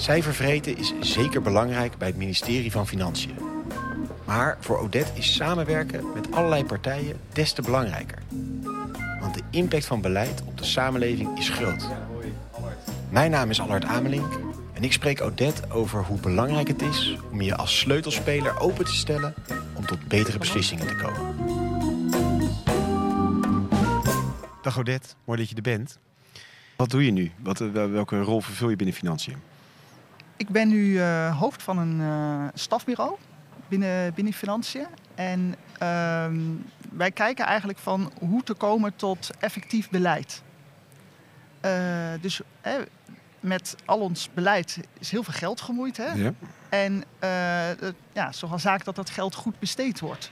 Cijfervreten is zeker belangrijk bij het ministerie van Financiën. Maar voor Odette is samenwerken met allerlei partijen des te belangrijker. Want de impact van beleid op de samenleving is groot. Mijn naam is Allard Amelink en ik spreek Odette over hoe belangrijk het is... om je als sleutelspeler open te stellen om tot betere beslissingen te komen. Dag Odette, mooi dat je er bent. Wat doe je nu? Wat, eh, welke rol vervul je binnen financiën? Ik ben nu uh, hoofd van een uh, stafbureau binnen, binnen financiën. En uh, wij kijken eigenlijk van hoe te komen tot effectief beleid. Uh, dus met al ons beleid is heel veel geld gemoeid. Hè? Ja. En ja, zo'n zaak dat dat geld goed besteed wordt.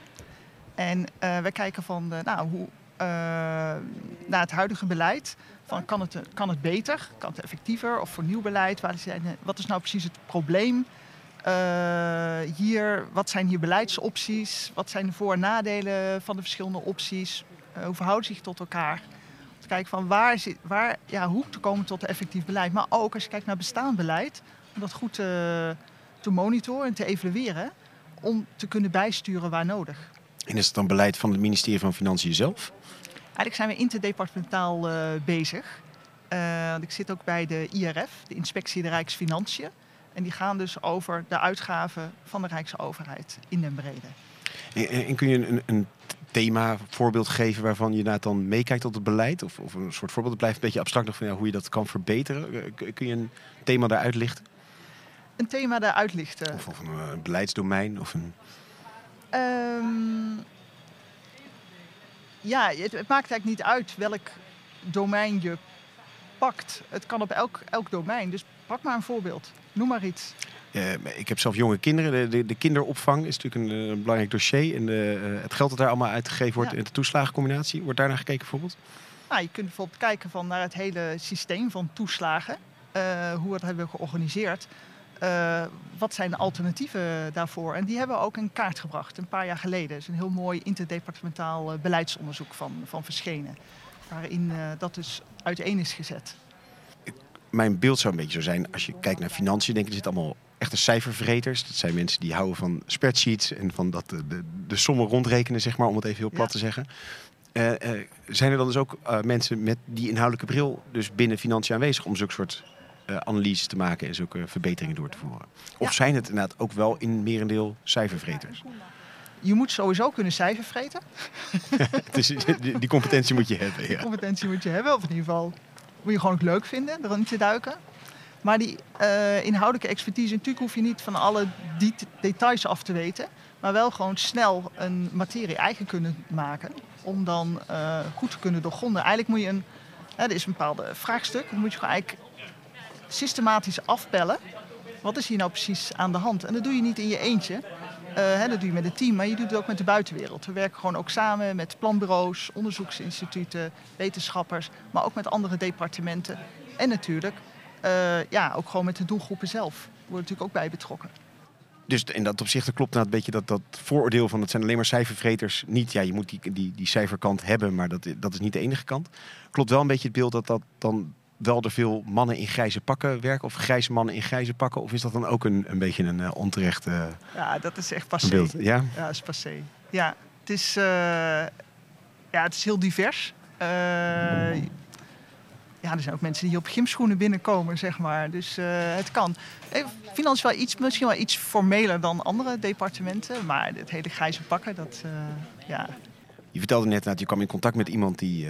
En wij kijken van nou, hoe, naar het huidige beleid van kan, het, kan het beter, kan het effectiever of voor nieuw beleid? Wat is nou precies het probleem? Uh, hier, wat zijn hier beleidsopties? Wat zijn de voor- en nadelen van de verschillende opties? Hoe verhouden zich tot elkaar? Te kijken van waar waar, ja, hoe te komen tot effectief beleid. Maar ook als je kijkt naar bestaand beleid, om dat goed te, te monitoren en te evalueren. Om te kunnen bijsturen waar nodig. En is het dan beleid van het ministerie van Financiën zelf? Eigenlijk zijn we interdepartementaal uh, bezig. Uh, ik zit ook bij de IRF, de Inspectie de Rijksfinanciën. En die gaan dus over de uitgaven van de Rijksoverheid in den brede. En, en kun je een, een thema, voorbeeld geven waarvan je nou dan meekijkt tot het beleid? Of, of, een soort voorbeeld, het blijft een beetje abstract nog van ja, hoe je dat kan verbeteren. Kun je een thema daaruit lichten? Een thema daaruit lichten? Of, of een, een beleidsdomein? Of een... Um, ja, het, het, maakt eigenlijk niet uit welk domein je pakt. Het kan op elk, elk domein. Dus pak maar een voorbeeld. Noem maar iets. Uh, ik heb zelf jonge kinderen. De, de, de kinderopvang is natuurlijk een, een belangrijk dossier. En de, uh, het geld dat daar allemaal uitgegeven wordt ja. in de toeslagencombinatie. Wordt daar naar gekeken bijvoorbeeld? Nou, je kunt bijvoorbeeld kijken van naar het hele systeem van toeslagen. Uh, hoe we dat hebben georganiseerd. Wat zijn de alternatieven daarvoor? En die hebben we ook in kaart gebracht een paar jaar geleden. Het is een heel mooi interdepartementaal beleidsonderzoek van, van verschenen. Waarin dat dus uiteen is gezet mijn beeld zou een beetje zo zijn, als je kijkt naar financiën, denk ik, er zitten allemaal echte cijfervreters. Dat zijn mensen die houden van spreadsheets en van dat de, de, de sommen rondrekenen, zeg maar, om het even heel plat ja. te zeggen. Zijn er dan dus ook mensen met die inhoudelijke bril dus binnen financiën aanwezig om zulke soort analyses te maken en zulke verbeteringen door te voeren? Of ja. zijn het inderdaad ook wel in merendeel cijfervreters? Je moet sowieso kunnen cijfervreten. dus die, die, competentie moet je hebben. Ja. Die competentie moet je hebben, of in ieder geval moet je gewoon ook leuk vinden, erin te duiken. Maar die uh, inhoudelijke expertise, natuurlijk hoef je niet van alle die details af te weten. Maar wel gewoon snel een materie eigen kunnen maken. Om dan uh, goed te kunnen doorgronden. Eigenlijk moet je een, hè, er is een bepaalde vraagstuk. Dan moet je gewoon eigenlijk systematisch afpellen. Wat is hier nou precies aan de hand? En dat doe je niet in je eentje. Uh, hè, dat doe je met het team, maar je doet het ook met de buitenwereld. We werken gewoon ook samen met planbureaus, onderzoeksinstituten, wetenschappers, maar ook met andere departementen. En natuurlijk uh, ja, ook gewoon met de doelgroepen zelf. Worden natuurlijk ook bij betrokken. Dus in dat opzicht klopt nou een beetje dat, dat vooroordeel van het zijn alleen maar cijfervreters. Niet, ja, je moet die, die, die cijferkant hebben, maar dat, dat is niet de enige kant. Klopt wel een beetje het beeld dat dat dan wel er veel mannen in grijze pakken werken? Of grijze mannen in grijze pakken? Of is dat dan ook een, een beetje een uh, onterecht uh, Ja, dat is echt passé. Beeld. Ja? Ja, dat is passé. Ja, het is, uh, ja, het is heel divers. ja, er zijn ook mensen die op gymschoenen binnenkomen, zeg maar. Dus het kan. Financieel wel iets, misschien wel iets formeler dan andere departementen. Maar het hele grijze pakken, dat, ja... Je vertelde net dat je kwam in contact met iemand die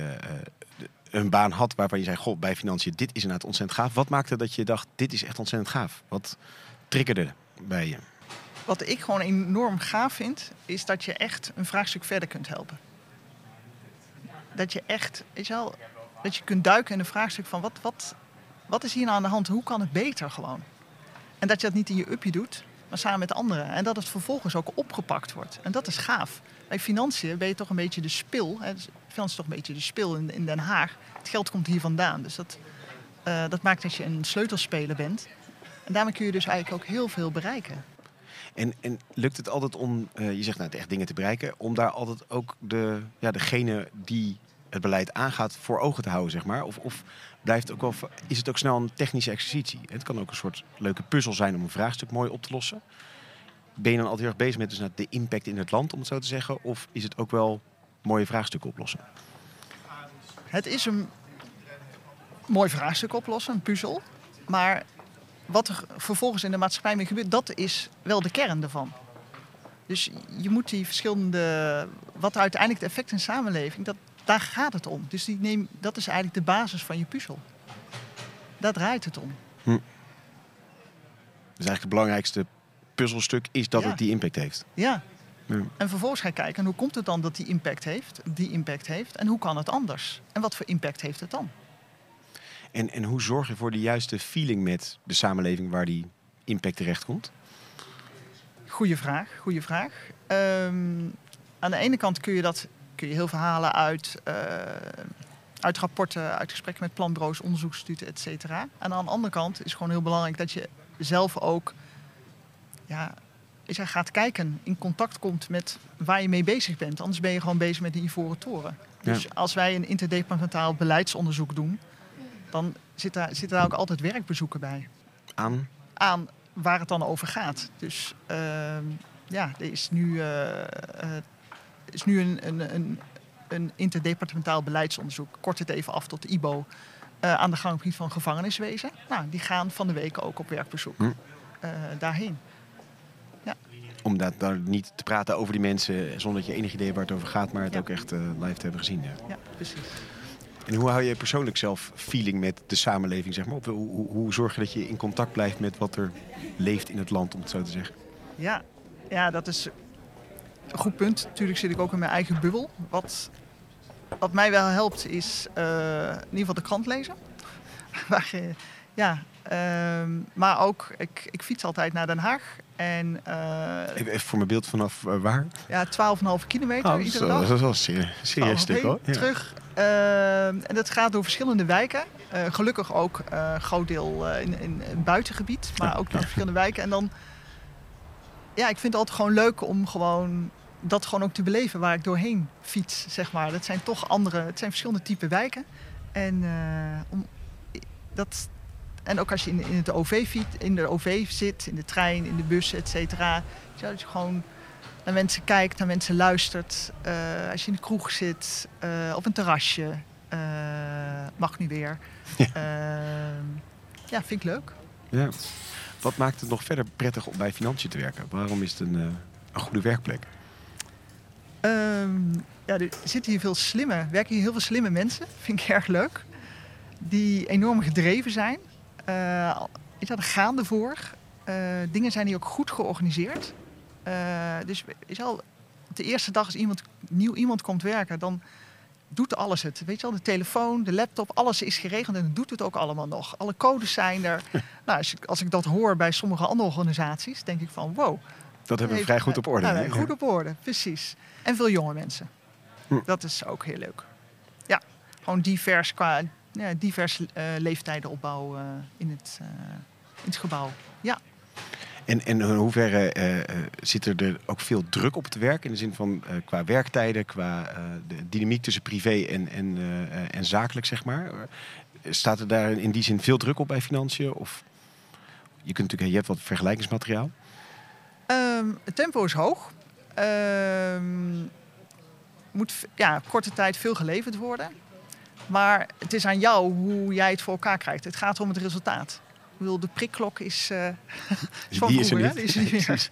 een baan had waarvan je zei, goh, bij financiën, dit is inderdaad ontzettend gaaf. Wat maakte dat je dacht, dit is echt ontzettend gaaf? Wat triggerde bij je? Wat ik gewoon enorm gaaf vind, is dat je echt een vraagstuk verder kunt helpen. Dat je echt, weet je wel, dat je kunt duiken in een vraagstuk van wat, wat, wat is hier nou aan de hand? Hoe kan het beter gewoon? En dat je dat niet in je upje doet, maar samen met anderen. En dat het vervolgens ook opgepakt wordt. En dat is gaaf. Bij financiën ben je toch een beetje de spil. Hè? Dus financiën is toch een beetje de spil in, Den Haag. Het geld komt hier vandaan. Dus dat, uh, dat maakt dat je een sleutelspeler bent. En daarmee kun je dus eigenlijk ook heel veel bereiken. En, en lukt het altijd om, uh, je zegt nou echt dingen te bereiken, om daar altijd ook de, ja, degene die het beleid aangaat voor ogen te houden, zeg maar? Of, of blijft ook wel, is het ook snel een technische exercitie? Het kan ook een soort leuke puzzel zijn om een vraagstuk mooi op te lossen. Ben je dan altijd heel erg bezig met dus de impact in het land, om het zo te zeggen? Of is het ook wel mooie vraagstukken oplossen? Het is een mooi vraagstuk oplossen, een puzzel. Maar wat er vervolgens in de maatschappij mee gebeurt, dat is wel de kern ervan. Dus je moet die verschillende, wat uiteindelijk het effect in samenleving, dat, daar gaat het om. Dus die neem, dat is eigenlijk de basis van je puzzel. Daar draait het om. Hm. Dus eigenlijk het belangrijkste puzzelstuk is dat Ja. het die impact heeft. Ja. Ja. En vervolgens ga je kijken, hoe komt het dan dat die impact heeft? Die impact heeft. En hoe kan het anders? En wat voor impact heeft het dan? En, en hoe zorg je voor de juiste feeling met de samenleving waar die impact terecht komt? Goeie vraag, goede vraag. Ehm, aan de ene kant kun je dat kun je heel veel halen uit, eh, uit rapporten, uit gesprekken met planbureaus, onderzoeksinstituten, et cetera. En aan de andere kant is gewoon heel belangrijk dat je zelf ook ja, je, gaat kijken, in contact komt met waar je mee bezig bent. Anders ben je gewoon bezig met de ivoren toren. Ja. Dus als wij een interdepartementaal beleidsonderzoek doen, dan zit daar, zitten daar ook altijd werkbezoeken bij Aan? aan waar het dan over gaat. Dus ehm, ja, er is nu, eh, eh, is nu een, een, een, een interdepartementaal beleidsonderzoek. Kort het even af tot de IBO. eh, aan de gang van gevangeniswezen. Nou, die gaan van de week ook op werkbezoek Hm. eh, daarheen. Om dat, daar niet te praten over die mensen zonder dat je enig idee waar het over gaat, maar het Ja. ook echt eh, live te hebben gezien. Ja. Ja, precies. En hoe hou je persoonlijk zelf feeling met de samenleving? Zeg maar? Hoe, hoe, hoe zorg je dat je in contact blijft met wat er leeft in het land, om het zo te zeggen? Ja, ja, dat is goed punt. Natuurlijk zit ik ook in mijn eigen bubbel. Wat, wat mij wel helpt is eh, in ieder geval de krant lezen. Waar je- ja, ehm, maar ook, ik, ik fiets altijd naar Den Haag. En eh Even, even voor mijn beeld vanaf eh, waar? ja, 12,5 kilometer Oh, dat, is, iedere wel- dag. dat is wel een serie- serieus stuk hoor. Ja. Terug. Ehm, en dat gaat door verschillende wijken. Eh, gelukkig ook eh, een groot deel eh, in, in een buitengebied. Maar Ja, ook door ja. verschillende wijken. En dan... Ja, ik vind het altijd gewoon leuk om gewoon... Dat gewoon ook te beleven waar ik doorheen fiets, zeg maar. Dat zijn toch andere... Het zijn verschillende type wijken. En, eh, om, dat, en ook als je in, in, het OV fiets, in de OV zit, in de trein, in de bus, et cetera. Ja, dat je gewoon naar mensen kijkt, naar mensen luistert. Eh, als je in de kroeg zit, eh, op een terrasje, mag nu weer. Ja. Ja, vind ik leuk. Ja. Wat maakt het nog verder prettig om bij financiën te werken? Waarom is het een, een goede werkplek? Ehm, ja, er zitten hier veel slimme, werken hier heel veel slimme mensen. Vind ik erg leuk. Die enorm gedreven zijn. Eh weet je, wel, er gaan ervoor. Eh, dingen zijn hier ook goed georganiseerd. Eh, dus je wel, de eerste dag als iemand, nieuw iemand komt werken, dan doet alles het. Weet je wel, de telefoon, de laptop, alles is geregeld en doet het ook allemaal nog. Alle codes zijn er. nou, als, ik, als ik dat hoor bij sommige andere organisaties, denk ik van wow. Dat hebben we vrij goed op orde. Nou, nee, goed op orde, precies. En veel jonge mensen. Hm. Dat is ook heel leuk. Ja, gewoon divers qua ja, divers eh, leeftijden opbouw eh, in, het, eh, in het gebouw. Ja. En, en in hoeverre zit er, er ook veel druk op het werk? In de zin van qua werktijden, qua de dynamiek tussen privé en, en, en zakelijk, zeg maar. Staat er daar in die zin veel druk op bij financiën? Of je, kunt natuurlijk, je hebt wat vergelijkingsmateriaal. Ehm, het tempo is hoog. Ehm, moet ja, korte tijd veel geleverd worden. Maar het is aan jou hoe jij het voor elkaar krijgt. Het gaat om het resultaat. Ik bedoel, de prikklok is, eh is van Die is er niet. Die is er niet.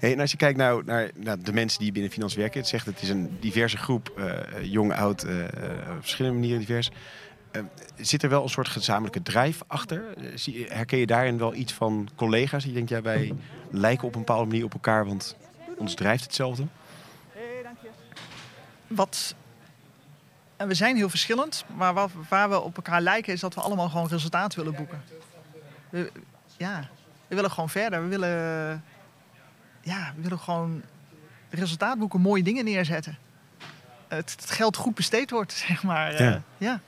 Hey, en als je kijkt nou, naar, naar de mensen die binnen financiën werken, het zegt het is een diverse groep, eh, jong, oud, eh, eh, op verschillende manieren divers. Eh, zit er wel een soort gezamenlijke drijf achter? Eh, herken je daarin wel iets van collega's? Die denkt, ja, wij lijken op een bepaalde manier op elkaar, want ons drijft hetzelfde. wat. En we zijn heel verschillend, maar waar, waar we op elkaar lijken is dat we allemaal gewoon resultaat willen boeken. We, ja, we willen gewoon verder. We willen, ja, we willen gewoon resultaat boeken, mooie dingen neerzetten. Het, het geld goed besteed wordt, zeg maar. eh, Ja. ja.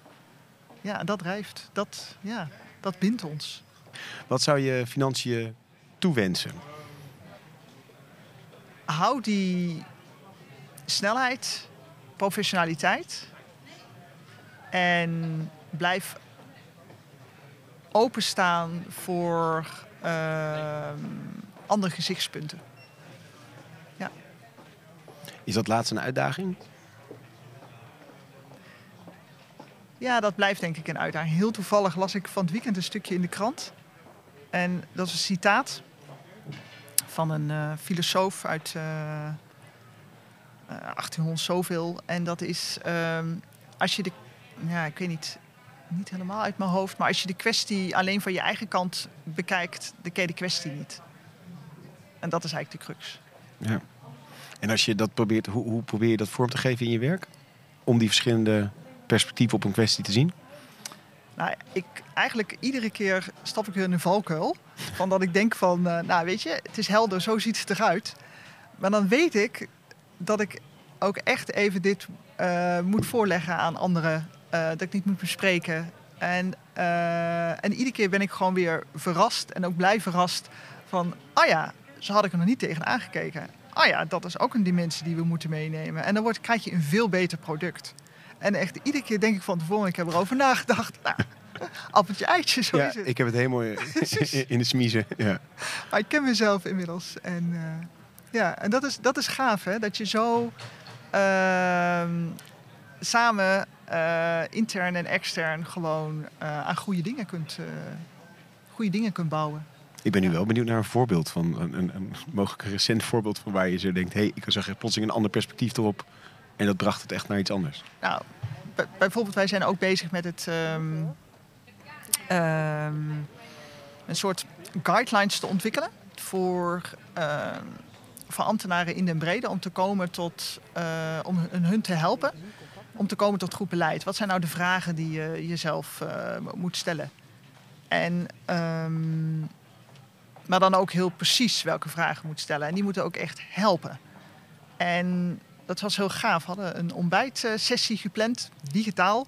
ja, dat drijft. Dat, ja, dat bindt ons. Wat zou je financiën toewensen? Hou die snelheid professionaliteit. En blijf openstaan voor ehm, andere gezichtspunten. Is dat laatst een uitdaging? Ja, dat blijft denk ik een uitdaging. Heel toevallig las ik van het weekend een stukje in de krant. En dat is een citaat van een eh, filosoof uit eh, eh, 1800 zoveel. En dat is, ehm, als je de, ja, ik weet niet, niet helemaal uit mijn hoofd, maar als je de kwestie alleen van je eigen kant bekijkt, dan ken je de kwestie niet. En dat is eigenlijk de crux. Ja. En als je dat probeert, hoe, hoe probeer je dat vorm te geven in je werk? Om die verschillende perspectieven op een kwestie te zien? Nou, ik eigenlijk iedere keer stap ik in een valkuil. Van dat ik denk van, eh, nou weet je, het is helder, zo ziet het eruit. Maar dan weet ik dat ik ook echt even dit eh, moet voorleggen aan anderen. eh, dat ik niet moet bespreken. En, en iedere keer ben ik gewoon weer verrast en ook blij verrast van, ah ja, zo had ik er nog niet tegen aangekeken. Ah ja, dat is ook een dimensie die we moeten meenemen. En dan wordt, krijg je een veel beter product. En echt iedere keer denk ik van tevoren, ik heb erover nagedacht. Nou, appeltje eitje, zo ja, is het. ik heb het helemaal in de smiezen. Ja. Maar ik ken mezelf inmiddels. En, eh, ja, en dat, is, dat is gaaf, hè? Dat je zo ehm, samen, eh, intern en extern, gewoon eh, aan goede dingen kunt, goede dingen kunt bouwen. Ik ben nu wel benieuwd naar een voorbeeld van een, een, een mogelijk recent voorbeeld van waar je zo denkt: hé, hey, ik zag er plotseling een ander perspectief erop. En dat bracht het echt naar iets anders. Nou, bijvoorbeeld, wij zijn ook bezig met het. ehm, ehm, een soort guidelines te ontwikkelen voor, voor ambtenaren in den brede om te komen tot. eh, om hun, te helpen om te komen tot goed beleid. Wat zijn nou de vragen die je jezelf eh, moet stellen? En, maar dan ook heel precies welke vragen moet stellen. En die moeten ook echt helpen. En dat was heel gaaf. We hadden een ontbijtsessie gepland, digitaal.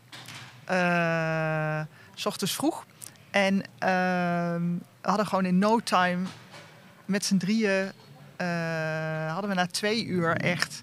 eh, s ochtends vroeg. En ehm, we hadden gewoon in no time met z'n drieën... eh, hadden we na twee uur echt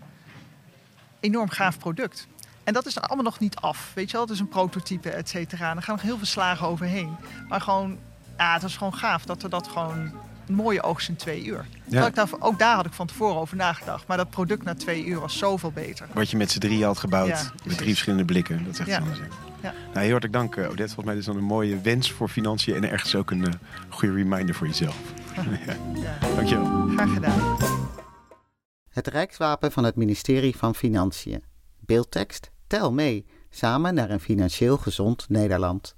enorm gaaf product. En dat is allemaal nog niet af. Weet je wel, het is een prototype, et cetera. En er gaan nog heel veel slagen overheen. Maar gewoon, ja, het was gewoon gaaf dat we dat gewoon mooie oogst in twee uur. Terwijl ik daar, ook daar had ik van tevoren over nagedacht. Maar dat product na twee uur was zoveel beter. Wat je met z'n drieën had gebouwd, Ja, met drie verschillende blikken. Dat is echt Ja. anders. Ja. Nou, heel hartelijk dank, eh, Odette. Volgens mij is dat een mooie wens voor financiën en ergens ook een eh, goede reminder voor jezelf. ja. Ja, Dankjewel. graag gedaan. Het Rijkswapen van het ministerie van Financiën. Beeldtekst Tel mee, samen naar een financieel gezond Nederland.